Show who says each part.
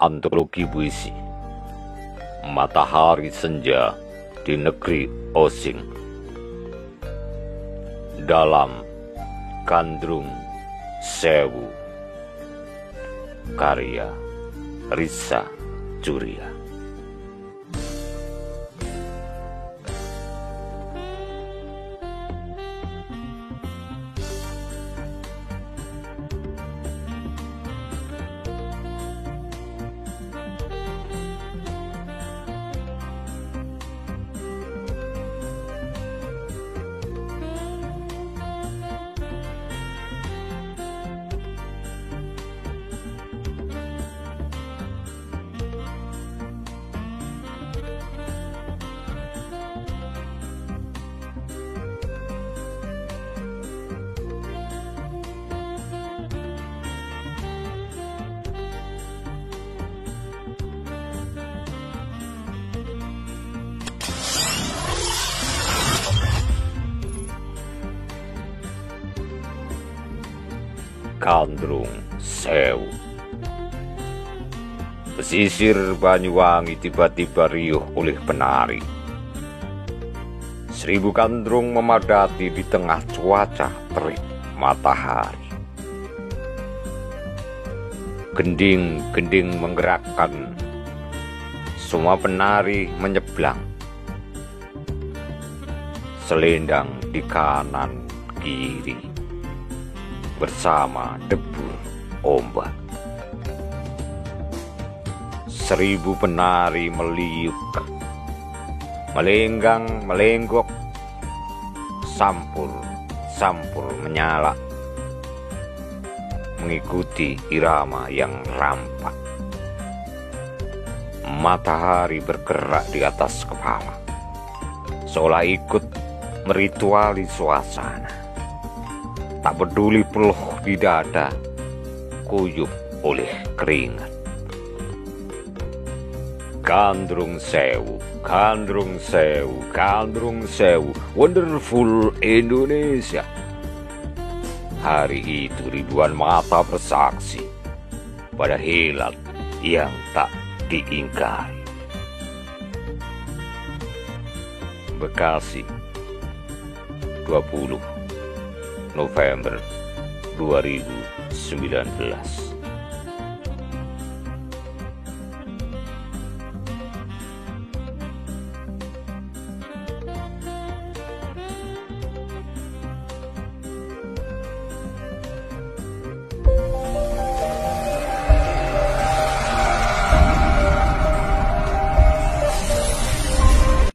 Speaker 1: Antologi Puisi. Matahari Senja di Negeri Osing. Dalam Gandrung Sewu. Karya Risa Curia Gandrung Sewu. Pesisir Banyuwangi tiba-tiba riuh oleh penari. Seribu gandrung memadati di tengah cuaca terik matahari. Gending-gending menggerakkan. Semua penari menyeblang. Selendang di kanan kiri bersama debur ombak. Seribu penari meliuk, melenggang, melenggok, sampur, sampur menyala, mengikuti irama yang rampak. Matahari bergerak di atas kepala, seolah ikut merituali suasana tak peduli peluh di dada, kuyup oleh keringat. Gandrung Sewu, Gandrung Sewu, Gandrung Sewu, wonderful Indonesia. Hari itu ribuan mata bersaksi pada hilal yang tak diingkari. Bekasi 20 November 2019